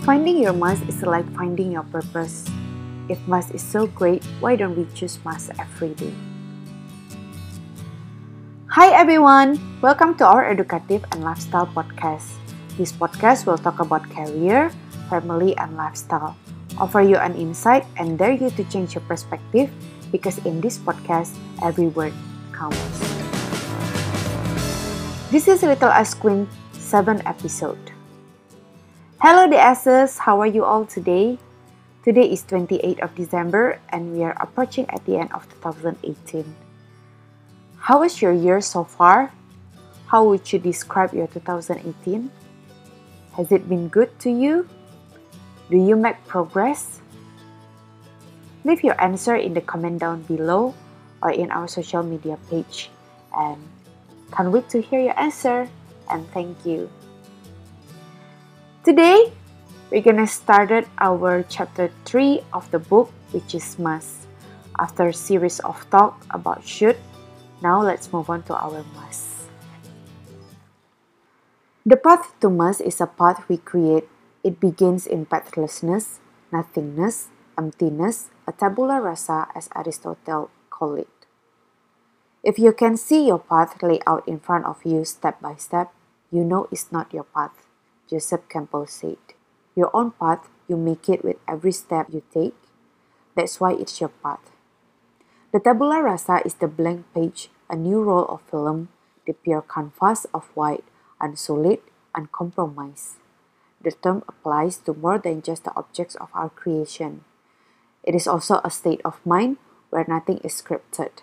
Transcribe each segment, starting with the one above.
Finding your must is like finding your purpose. If must is so great, why don't we choose must every day? Hi everyone, welcome to our educative and lifestyle podcast. This podcast will talk about career, family, and lifestyle. Offer you an insight and dare you to change your perspective because in this podcast, every word counts. This is Little Ice Queen 7 episode. Hello the S's, how are you all today? Today is 28th of December and we are approaching at the end of 2018. How was your year so far? How would you describe your 2018? Has it been good to you? Do you make progress? Leave your answer in the comment down below or in our social media page and can't wait to hear your answer and thank you. Today, we're gonna start our chapter 3 of the book, which is must. After a series of talk about should, now let's move on to our must. The path to must is a path we create. It begins in pathlessness, nothingness, emptiness, a tabula rasa as Aristotle called it. If you can see your path laid out in front of you step by step, you know it's not your path. Joseph Campbell said, Your own path, you make it with every step you take. That's why it's your path. The tabula rasa is the blank page, a new roll of film, the pure canvas of white, unsullied, uncompromised. The term applies to more than just the objects of our creation. It is also a state of mind where nothing is scripted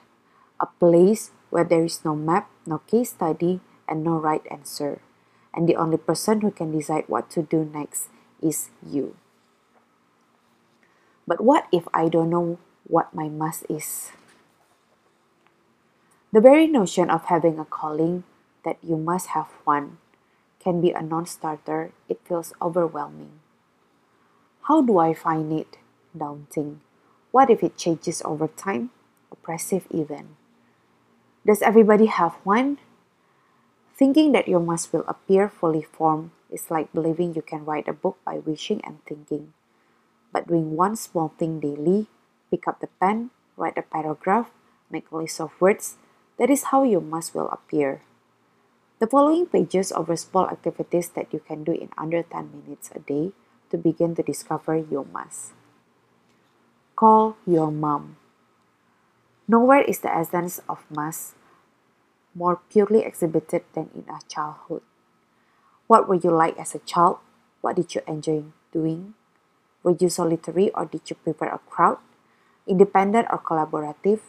a place where there is no map, no case study, and no right answer. And the only person who can decide what to do next is you. But what if I don't know what my must is? The very notion of having a calling that you must have one can be a non starter, it feels overwhelming. How do I find it? Daunting. What if it changes over time? Oppressive even. Does everybody have one? Thinking that your must will appear fully formed is like believing you can write a book by wishing and thinking. But doing one small thing daily, pick up the pen, write a paragraph, make a list of words, that is how your must will appear. The following pages offer small activities that you can do in under 10 minutes a day to begin to discover your must. Call your mom. Nowhere is the essence of must more purely exhibited than in our childhood. What were you like as a child? What did you enjoy doing? Were you solitary or did you prefer a crowd? Independent or collaborative?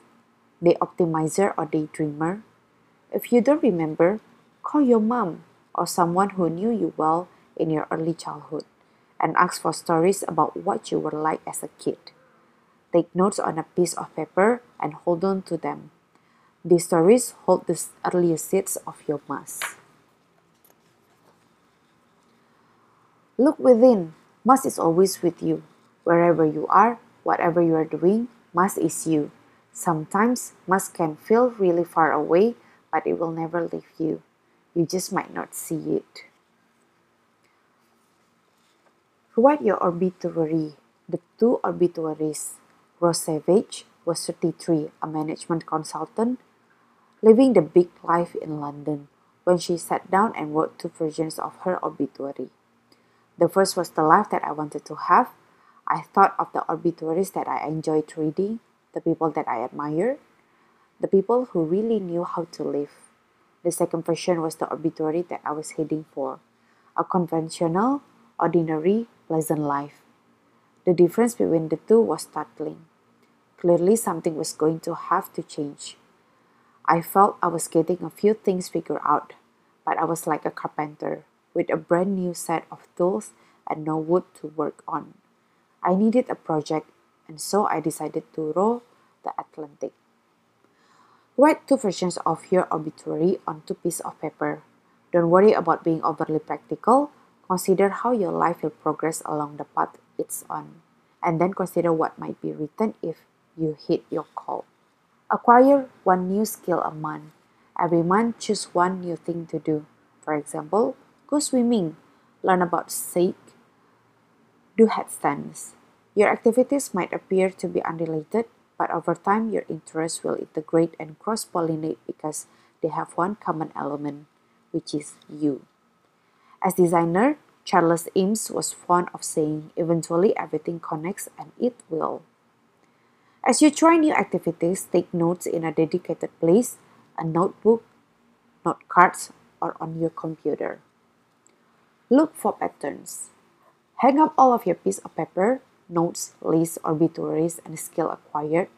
Day optimizer or daydreamer? If you don't remember, call your mom or someone who knew you well in your early childhood and ask for stories about what you were like as a kid. Take notes on a piece of paper and hold on to them. These stories hold the earliest seeds of your must. Look within. Must is always with you. Wherever you are, whatever you are doing, must is you. Sometimes must can feel really far away, but it will never leave you. You just might not see it. Write your obituary. The two obituaries Roz Savage was 33, a management consultant, living the big life in London, when she sat down and wrote two versions of her obituary. The first was the life that I wanted to have. I thought of the obituaries that I enjoyed reading, the people that I admired, the people who really knew how to live. The second version was the obituary that I was heading for a conventional, ordinary, pleasant life. The difference between the two was startling. Clearly, something was going to have to change. I felt I was getting a few things figured out, but I was like a carpenter with a brand new set of tools and no wood to work on. I needed a project, and so I decided to row the Atlantic. Write two versions of your obituary on two pieces of paper. Don't worry about being overly practical. Consider how your life will progress along the path it's on, and then consider what might be written if you hit your call. Acquire one new skill a month. Every month, choose one new thing to do. For example, go swimming, learn about Sikh Do headstands. Your activities might appear to be unrelated, but over time your interests will integrate and cross pollinate because they have one common element, which is you. As designer, Charles Eames was fond of saying, eventually everything connects and it will. As you try new activities, take notes in a dedicated place, a notebook, note cards, or on your computer. Look for patterns. Hang up all of your piece of paper, notes, lists, obituaries, and skill acquired.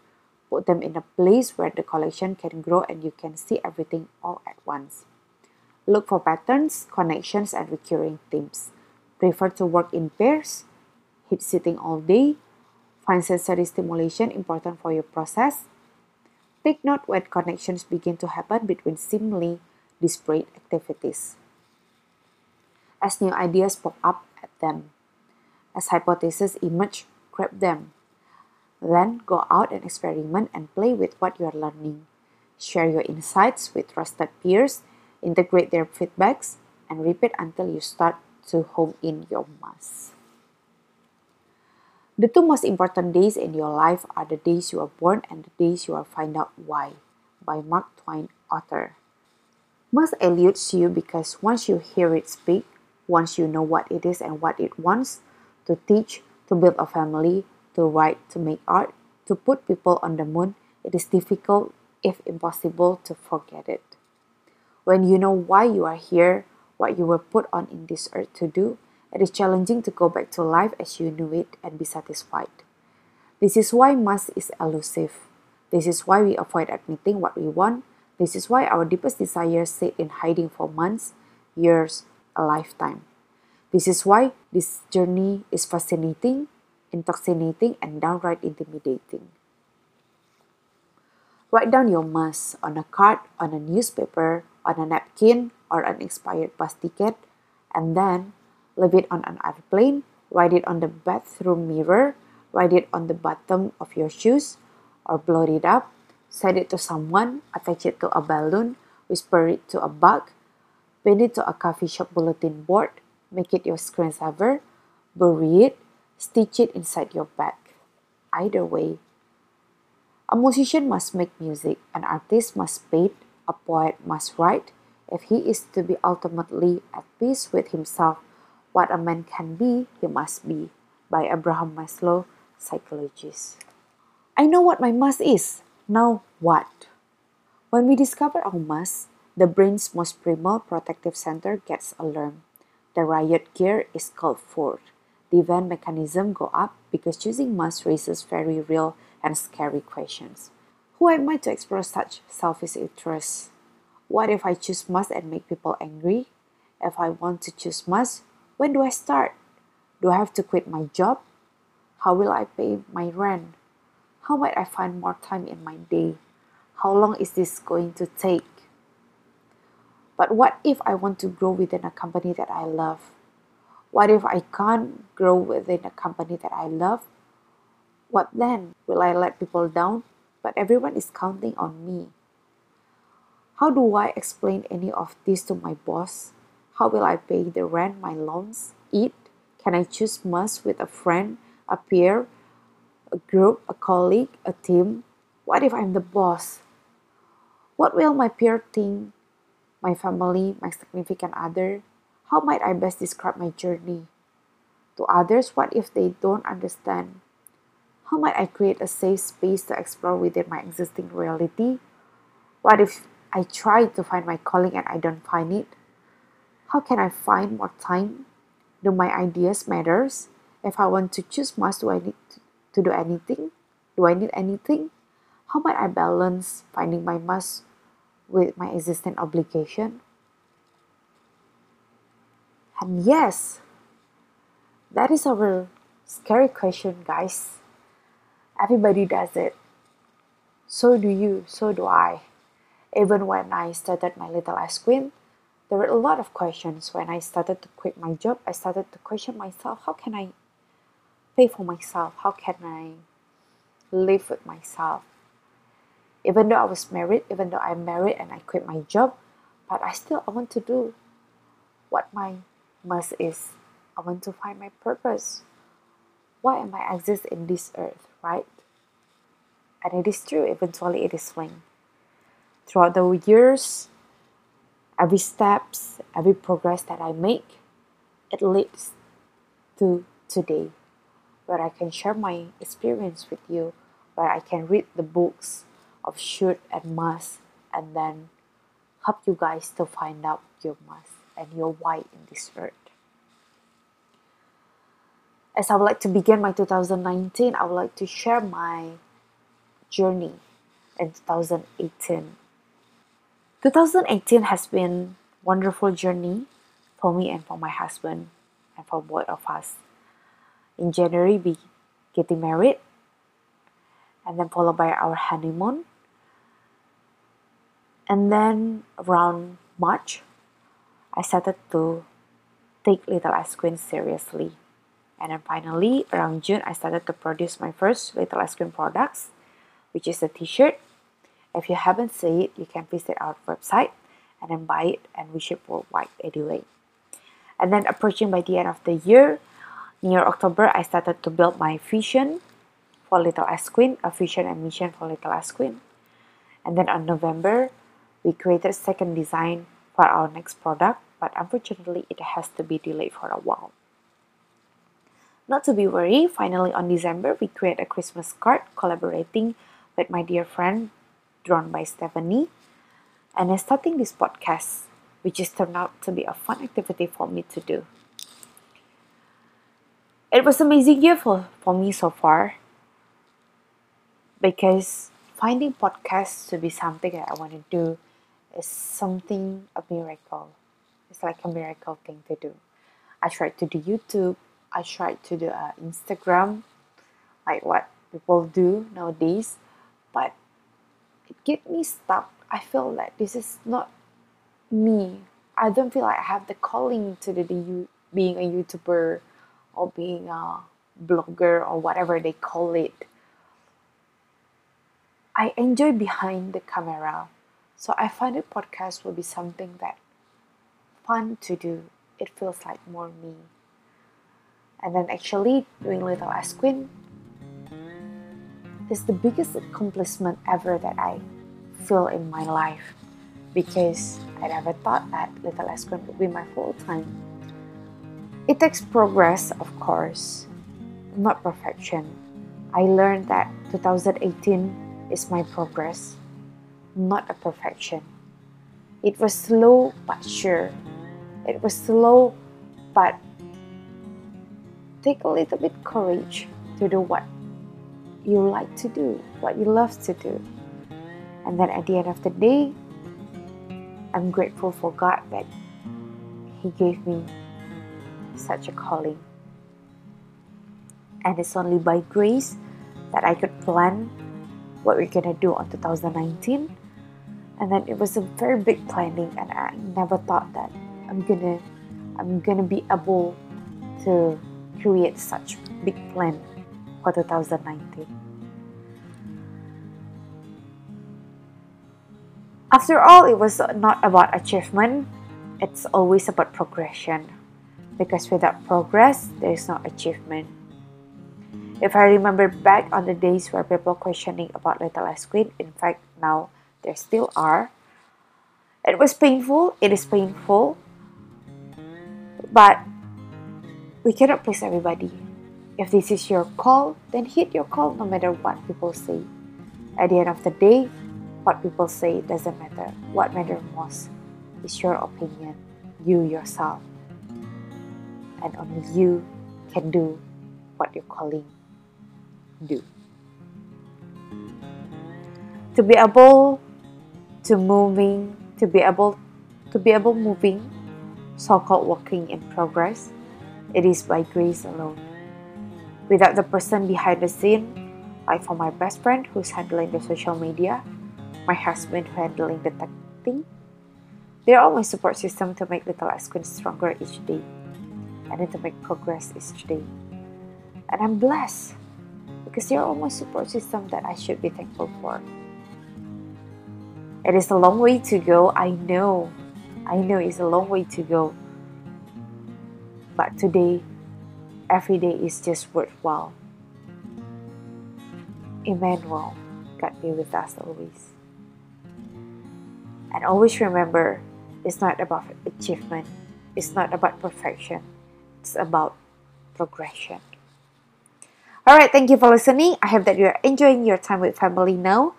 Put them in a place where the collection can grow and you can see everything all at once. Look for patterns, connections, and recurring themes. Prefer to work in pairs? Hit sitting all day? Find sensory stimulation important for your process? Take note when connections begin to happen between seemingly disparate activities. As new ideas pop up at them, as hypotheses emerge, grab them. Then go out and experiment and play with what you are learning. Share your insights with trusted peers, integrate their feedbacks, and repeat until you start to home in your mass. The two most important days in your life are the days you are born and the days you will find out why, by Mark Twain, author. Must eludes you because once you hear it speak, once you know what it is and what it wants, to teach, to build a family, to write, to make art, to put people on the moon, it is difficult, if impossible, to forget it. When you know why you are here, what you were put on in this earth to do, it is challenging to go back to life as you knew it and be satisfied. This is why must is elusive. This is why we avoid admitting what we want. This is why our deepest desires sit in hiding for months, years, a lifetime. This is why this journey is fascinating, intoxicating, and downright intimidating. Write down your must on a card, on a newspaper, on a napkin, or an expired bus ticket, and then leave it on an airplane, write it on the bathroom mirror, write it on the bottom of your shoes, or blow it up, send it to someone, attach it to a balloon, whisper it to a bug, pin it to a coffee shop bulletin board, make it your screensaver, bury it, stitch it inside your bag. Either way, a musician must make music, an artist must paint, a poet must write. If he is to be ultimately at peace with himself, what a man can be, he must be, by Abraham Maslow, psychologist. I know what my must is. Now what? When we discover our must, the brain's most primal protective center gets alarmed. The riot gear is called forth. The event mechanism go up because choosing must raises very real and scary questions. Who am I to express such selfish interests? What if I choose must and make people angry? If I want to choose must, when do I start? Do I have to quit my job? How will I pay my rent? How might I find more time in my day? How long is this going to take? But what if I want to grow within a company that I love? What if I can't grow within a company that I love? What then? Will I let people down? But everyone is counting on me. How do I explain any of this to my boss? How will I pay the rent, my loans, eat? Can I choose must with a friend, a peer, a group, a colleague, a team? What if I'm the boss? What will my peer think my family, my significant other? How might I best describe my journey? To others, what if they don't understand? How might I create a safe space to explore within my existing reality? What if I try to find my calling and I don't find it? How can I find more time? Do my ideas matters? If I want to choose must, do I need to do anything? Do I need anything? How might I balance finding my must with my existing obligation? And yes, that is our scary question, guys. Everybody does it. So do you, so do I. Even when I started my Little Ice Queen, there were a lot of questions. When I started to quit my job, I started to question myself how can I pay for myself? How can I live with myself? even though I was married, even though I'm married and I quit my job, but I still I want to do what my must is. I want to find my purpose. why am I exist in this earth, right? And it is true, eventually it is fling. Throughout the years, every steps, every progress that I make, it leads to today, where I can share my experience with you, where I can read the books of should and must, and then help you guys to find out your must and your why in this earth. As I would like to begin my 2019, I would like to share my journey in 2018. 2018 has been wonderful journey for me and for my husband and for both of us. In January, we getting married, and then followed by our honeymoon. And then around March, I started to take Little Ice Queen seriously. And then finally, around June, I started to produce my first Little Ice Queen products, which is a t-shirt. If you haven't seen it, you can visit our website and then buy it and we ship worldwide anyway. And then approaching by the end of the year, near October, I started to build my vision for Little Queen, a vision and mission for Little Queen. And then on November, we created a second design for our next product, but unfortunately it has to be delayed for a while. Not to be worried, finally on December, we create a Christmas card collaborating with my dear friend drawn by Stephanie. And then starting this podcast, which has turned out to be a fun activity for me to do. It was amazing year for, for me so far because finding podcasts to be something that I want to do is something a miracle. It's like a miracle thing to do. I tried to do YouTube. I tried to do uh, Instagram, like what people do nowadays, but get me stuck. I feel like this is not me. I don't feel like I have the calling to the, the being a YouTuber or being a blogger or whatever they call it. I enjoy behind the camera. So I find a podcast will be something that fun to do. It feels like more me. And then actually doing Little Queen is the biggest accomplishment ever that I feel in my life because I never thought that Little Queen would be my full time. It takes progress, of course, not perfection. I learned that 2018 is my progress not a perfection. It was slow but sure. It was slow but take a little bit courage to do what you like to do, what you love to do. And then at the end of the day, I'm grateful for God that He gave me such a calling. And it's only by grace that I could plan what we're gonna do on 2019 and then it was a very big planning and i never thought that i'm gonna i'm gonna be able to create such big plan for 2019 after all it was not about achievement it's always about progression because without progress there is no achievement if i remember back on the days where people questioning about little ice queen in fact now there still are. It was painful, it is painful, but we cannot please everybody. If this is your call, then hit your call no matter what people say. At the end of the day, what people say doesn't matter. What matters most is your opinion, you yourself. And only you can do what your calling do. To be able to moving to be able to be able moving so-called walking in progress it is by grace alone without the person behind the scene like for my best friend who's handling the social media my husband who's handling the tech thing they're all my support system to make little ice queen stronger each day and then to make progress each day and i'm blessed because they're all my support system that i should be thankful for it is a long way to go. I know. I know it's a long way to go. But today, every day is just worthwhile. Emmanuel, God be with us always. And always remember, it's not about achievement, it's not about perfection, it's about progression. All right, thank you for listening. I hope that you are enjoying your time with family now.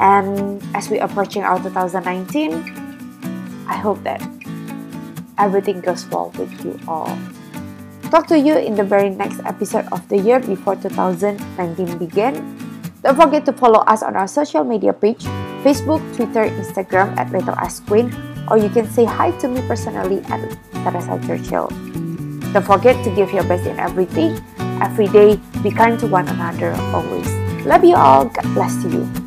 And as we approaching our 2019, I hope that everything goes well with you all. Talk to you in the very next episode of the year before 2019 begin. Don't forget to follow us on our social media page Facebook, Twitter, Instagram at Little Ice Queen, or you can say hi to me personally at Teresa Churchill. Don't forget to give your best in everything, every day. Be kind to one another always. Love you all. God bless you.